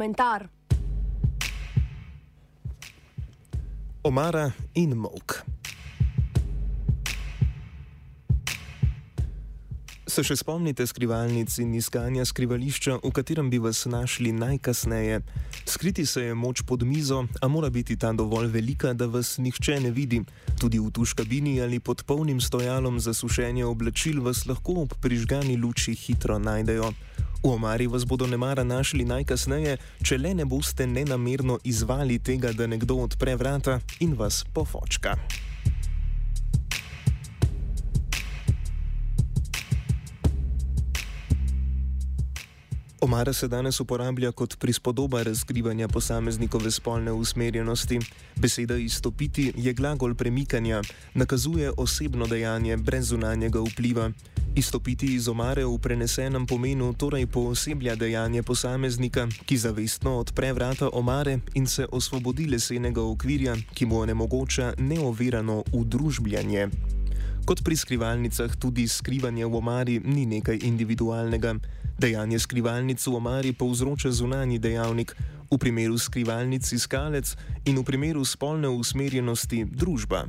komentar. Omara in Mok. Se še spomnite skrivalnic in iskanja skrivališča, v katerem bi vas našli najkasneje? Skriti se je moč pod mizo, a mora biti ta dovolj velika, da vas nihče ne vidi. Tudi v tuš kabini ali pod polnim stojalom za sušenje oblačil vas lahko ob prižgani luči hitro najdejo. V omari vas bodo nemara našli najkasneje, če le ne boste nenamerno izvali tega, da nekdo odpre vrata in vas pofočka. Omara se danes uporablja kot prispodoba razkrivanja posameznikove spolne usmerjenosti. Beseda izstopiti je glagol premikanja, nakazuje osebno dejanje brez zunanjega vpliva. Izstopiti iz omare v prenesenem pomenu torej pooseblja dejanje posameznika, ki zavestno odpre vrata omare in se osvobodi lesenega okvirja, ki mu onemogoča neovirano udružbljanje. Kot pri skrivalnicah, tudi skrivanje v omari ni nekaj individualnega. Dejanje skrivalnic v omari povzroča zunani dejavnik, v primeru skrivalnic iskalec in v primeru spolne usmerjenosti družba.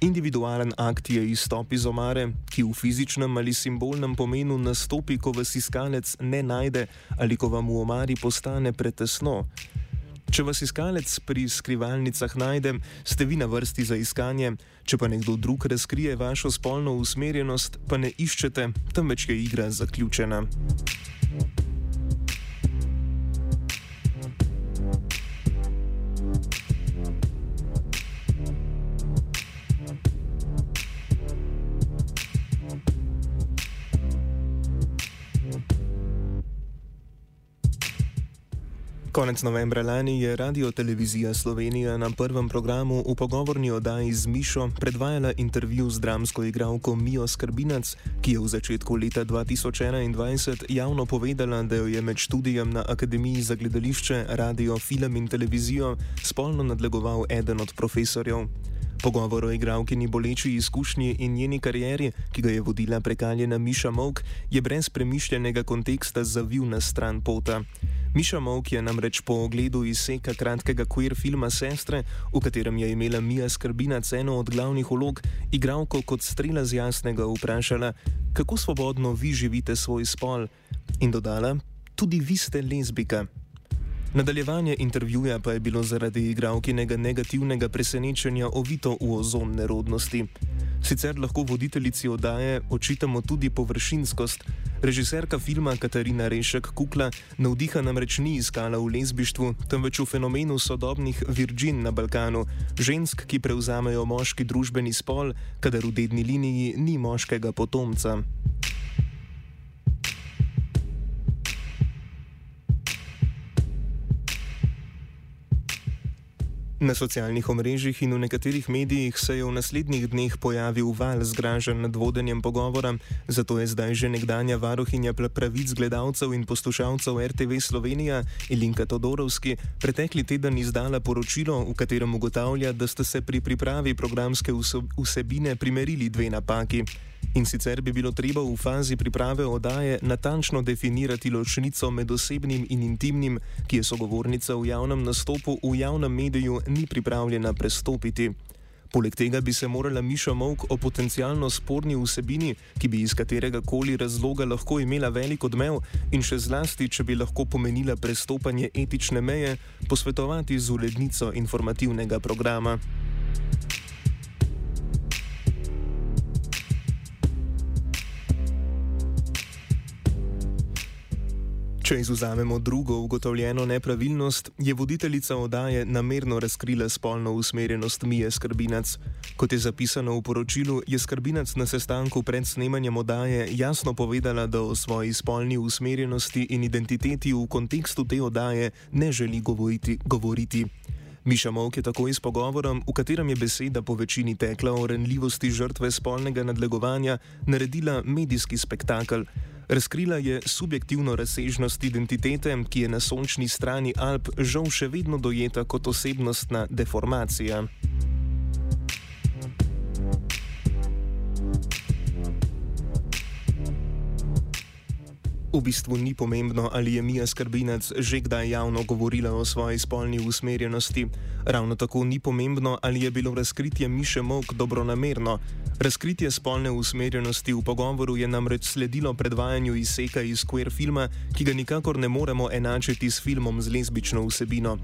Individualen akt je izstop iz omare, ki v fizičnem ali simbolnem pomenu nastopi, ko vas iskalec ne najde ali ko vam v omari postane pretesno. Če vas iskalec pri skrivalnicah najde, ste vi na vrsti za iskanje, če pa nekdo drug razkrije vašo spolno usmerjenost, pa ne iščete, temveč je igra zaključena. Konec novembra lani je Radio Televizija Slovenija na prvem programu v pogovorni oddaji z Mišo predvajala intervju z dramsko igralko Mijo Skrbinac, ki je v začetku leta 2021 javno povedala, da jo je med študijem na Akademiji za gledališče, radio, film in televizijo spolno nadlegoval eden od profesorjev. Pogovor o igralkini boleči izkušnji in njeni karieri, ki ga je vodila prekaljena Miša Mok, je brez premišljenega konteksta zavil na stran pota. Miša Mok je namreč po ogledu izseka kratkega queer filma Sestre, v katerem je imela Mija Skrbina eno od glavnih ulog, igralko kot strela z jasnega vprašala, kako svobodno vi živite svoj spol, in dodala, tudi vi ste lezbika. Nadaljevanje intervjuja pa je bilo zaradi igralkinega negativnega presenečenja ovito v ozon nerodnosti. Sicer lahko voditeljici oddaje očitamo tudi površinskost. Režiserka filma Katarina Rešek Kukla navdiha namreč ni iskala v lezbištvu, temveč v fenomenu sodobnih virgin na Balkanu, žensk, ki prevzamejo moški družbeni spol, kadar v dedni liniji ni moškega potomca. Na socialnih omrežjih in v nekaterih medijih se je v naslednjih dneh pojavil val zgražen nad vodenjem pogovora, zato je zdaj že nekdanja varuhinja pravic gledalcev in poslušalcev RTV Slovenija Ilinka Todorovski pretekli teden izdala poročilo, v katerem ugotavlja, da sta se pri pripravi programske vsebine primerili dve napaki. In sicer bi bilo treba v fazi priprave oddaje natančno definirati ločnico med osebnim in intimnim, ki je sogovornica v javnem nastopu v javnem mediju ni pripravljena prestopiti. Poleg tega bi se morala Miša Mok o potencialno sporni vsebini, ki bi iz katerega koli razloga lahko imela velik odmev in še zlasti, če bi lahko pomenila prestopanje etične meje, posvetovati z urednico informativnega programa. Če izuzamemo drugo ugotovljeno nepravilnost, je voditeljica oddaje namerno razkrila spolno usmerjenost Mije Skrbinac. Kot je zapisano v poročilu, je Skrbinac na sestanku pred snemanjem oddaje jasno povedala, da o svoji spolni usmerjenosti in identiteti v kontekstu te oddaje ne želi govoriti. govoriti. Miša Mok je tako iz pogovorom, v katerem je beseda po večini tekla o renljivosti žrtve spolnega nadlegovanja, naredila medijski spektakel. Razkrila je subjektivno razsežnost identitete, ki je na sončni strani Alp žal še vedno dojeta kot osebnostna deformacija. V bistvu ni pomembno, ali je Mija Skrbinac že kdaj javno govorila o svoji spolni usmerjenosti. Ravno tako ni pomembno, ali je bilo razkritje Miše Mok dobronamerno. Razkritje spolne usmerjenosti v pogovoru je namreč sledilo predvajanju izseka iz queer filma, ki ga nikakor ne moremo enačiti s filmom z lesbično vsebino.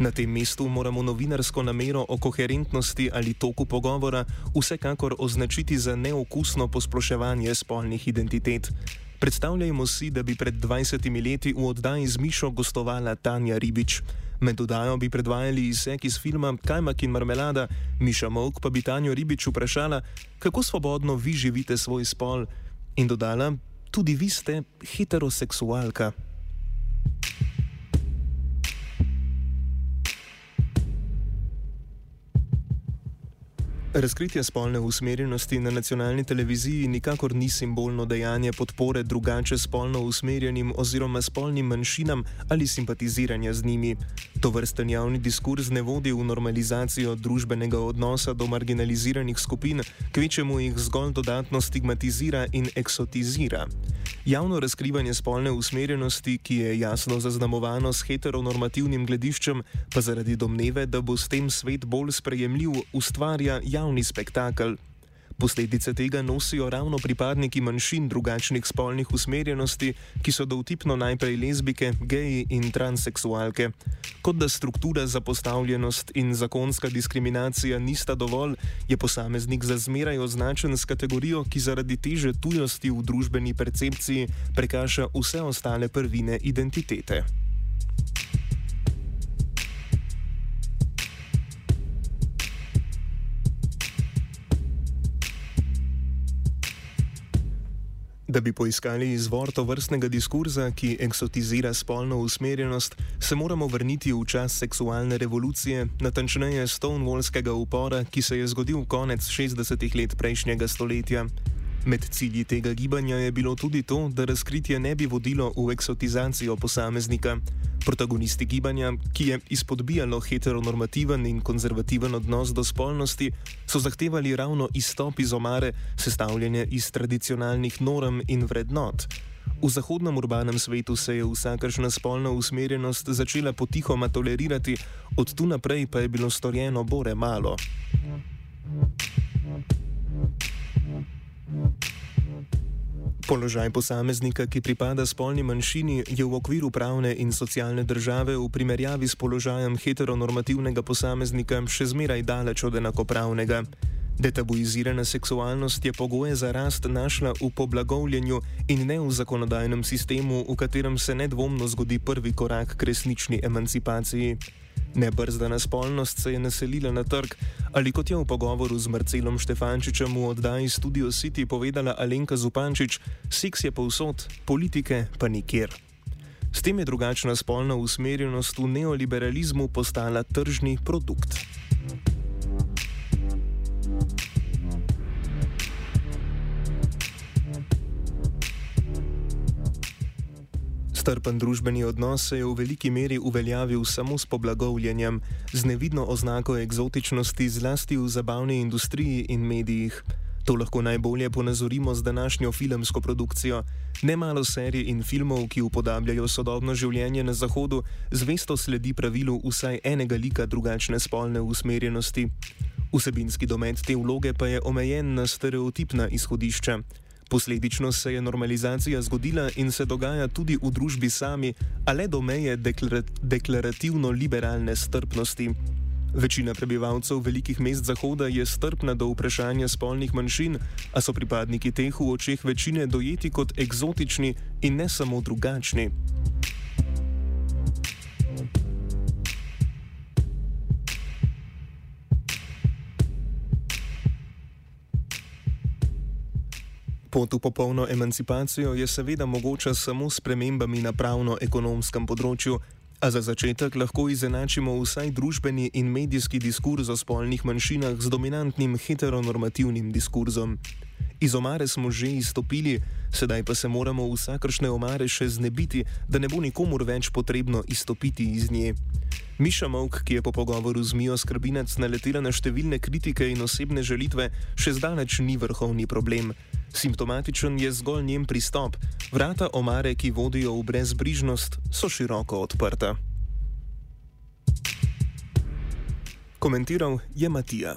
Na tem mestu moramo novinarsko namero o koherentnosti ali toku pogovora vsekakor označiti za neokusno posploševanje spolnih identitet. Predstavljajmo si, da bi pred 20 leti v oddaji z Mišo gostovala Tanja Ribič. Med oddajo bi predvajali izsek iz filma Kajmak in marmelada, Miša Mok pa bi Tanjo Ribič vprašala, kako svobodno vi živite svoj spol in dodala, tudi vi ste heteroseksualka. Razkritje spolne usmerjenosti na nacionalni televiziji nikakor ni simbolno dejanje podpore drugače spolno usmerjenim oziroma spolnim manjšinam ali simpatiziranja z njimi. To vrsten javni diskurs ne vodi v normalizacijo družbenega odnosa do marginaliziranih skupin, kvečemu jih zgolj dodatno stigmatizira in eksotizira. Javno razkrivanje spolne usmerjenosti, ki je jasno zaznamovano s heteronormativnim glediščem, pa zaradi domneve, da bo s tem svet bolj sprejemljiv, ustvarja javni spektakel. Posledice tega nosijo ravno pripadniki manjšin drugačnih spolnih usmerjenosti, ki so dovtipno najprej lezbike, geji in transseksualke. Kot da struktura zapostavljenost in zakonska diskriminacija nista dovolj, je posameznik za zmeraj označen s kategorijo, ki zaradi teže tujosti v družbeni percepciji prekaša vse ostale prvine identitete. Da bi poiskali izvor to vrstnega diskurza, ki eksotizira spolno usmerjenost, se moramo vrniti v čas seksualne revolucije, natančneje Stonewallskega upora, ki se je zgodil konec 60-ih let prejšnjega stoletja. Med cilji tega gibanja je bilo tudi to, da razkritje ne bi vodilo v eksotizacijo posameznika. Protagonisti gibanja, ki je izpodbijalo heteronormativen in konzervativen odnos do spolnosti, so zahtevali ravno izstop iz omare, sestavljene iz tradicionalnih norm in vrednot. V zahodnem urbanem svetu se je vsakršna spolna usmerjenost začela potihoma tolerirati, od tu naprej pa je bilo storjeno bore malo. Položaj posameznika, ki pripada spolni manjšini, je v okviru pravne in socialne države v primerjavi s položajem heteronormativnega posameznika še zmeraj daleč od enakopravnega. Detabuizirana seksualnost je pogoje za rast našla v poblagovljenju in ne v zakonodajnem sistemu, v katerem se nedvomno zgodi prvi korak k resnični emancipaciji. Nebrzdana spolnost se je naselila na trg, ali kot je v pogovoru z Marcelom Štefančičem v oddaji Studio City povedala Alenka Zupančič, seks je povsod, politike pa nikjer. S tem je drugačna spolna usmerjenost v neoliberalizmu postala tržni produkt. Strpen družbeni odnos se je v veliki meri uveljavil samo s poblagovljenjem, z nevidno oznako eksotičnosti, zlasti v zabavni industriji in medijih. To lahko najbolje ponazorimo z današnjo filmsko produkcijo. Nemalo serij in filmov, ki upodabljajo sodobno življenje na Zahodu, zvesto sledi pravilu vsaj enega lika drugačne spolne usmerjenosti. Vsebinski domet te vloge pa je omejen na stereotipna izhodišča. Posledično se je normalizacija zgodila in se dogaja tudi v družbi sami, a le do meje deklarativno liberalne strpnosti. Večina prebivalcev velikih mest Zahoda je strpna do vprašanja spolnih manjšin, a so pripadniki teh v očeh večine dojeti kot eksotični in ne samo drugačni. Pot v popolno emancipacijo je seveda mogoča samo s premembami na pravno-ekonomskem področju, a za začetek lahko izenačimo vsaj družbeni in medijski diskurs o spolnih manjšinah z dominantnim heteronormativnim diskurzom. Iz omare smo že izstopili, sedaj pa se moramo vsakršne omare še znebiti, da ne bo nikomur več potrebno izstopiti iz nje. Miša Mok, ki je po pogovoru z Mijo Skrbinac naletela na številne kritike in osebne želitve, še zdaleč ni vrhovni problem. Simptomatičen je zgolj njen pristop. Vrata omare, ki vodijo v brezbrižnost, so široko odprta. Komentiral je Matija.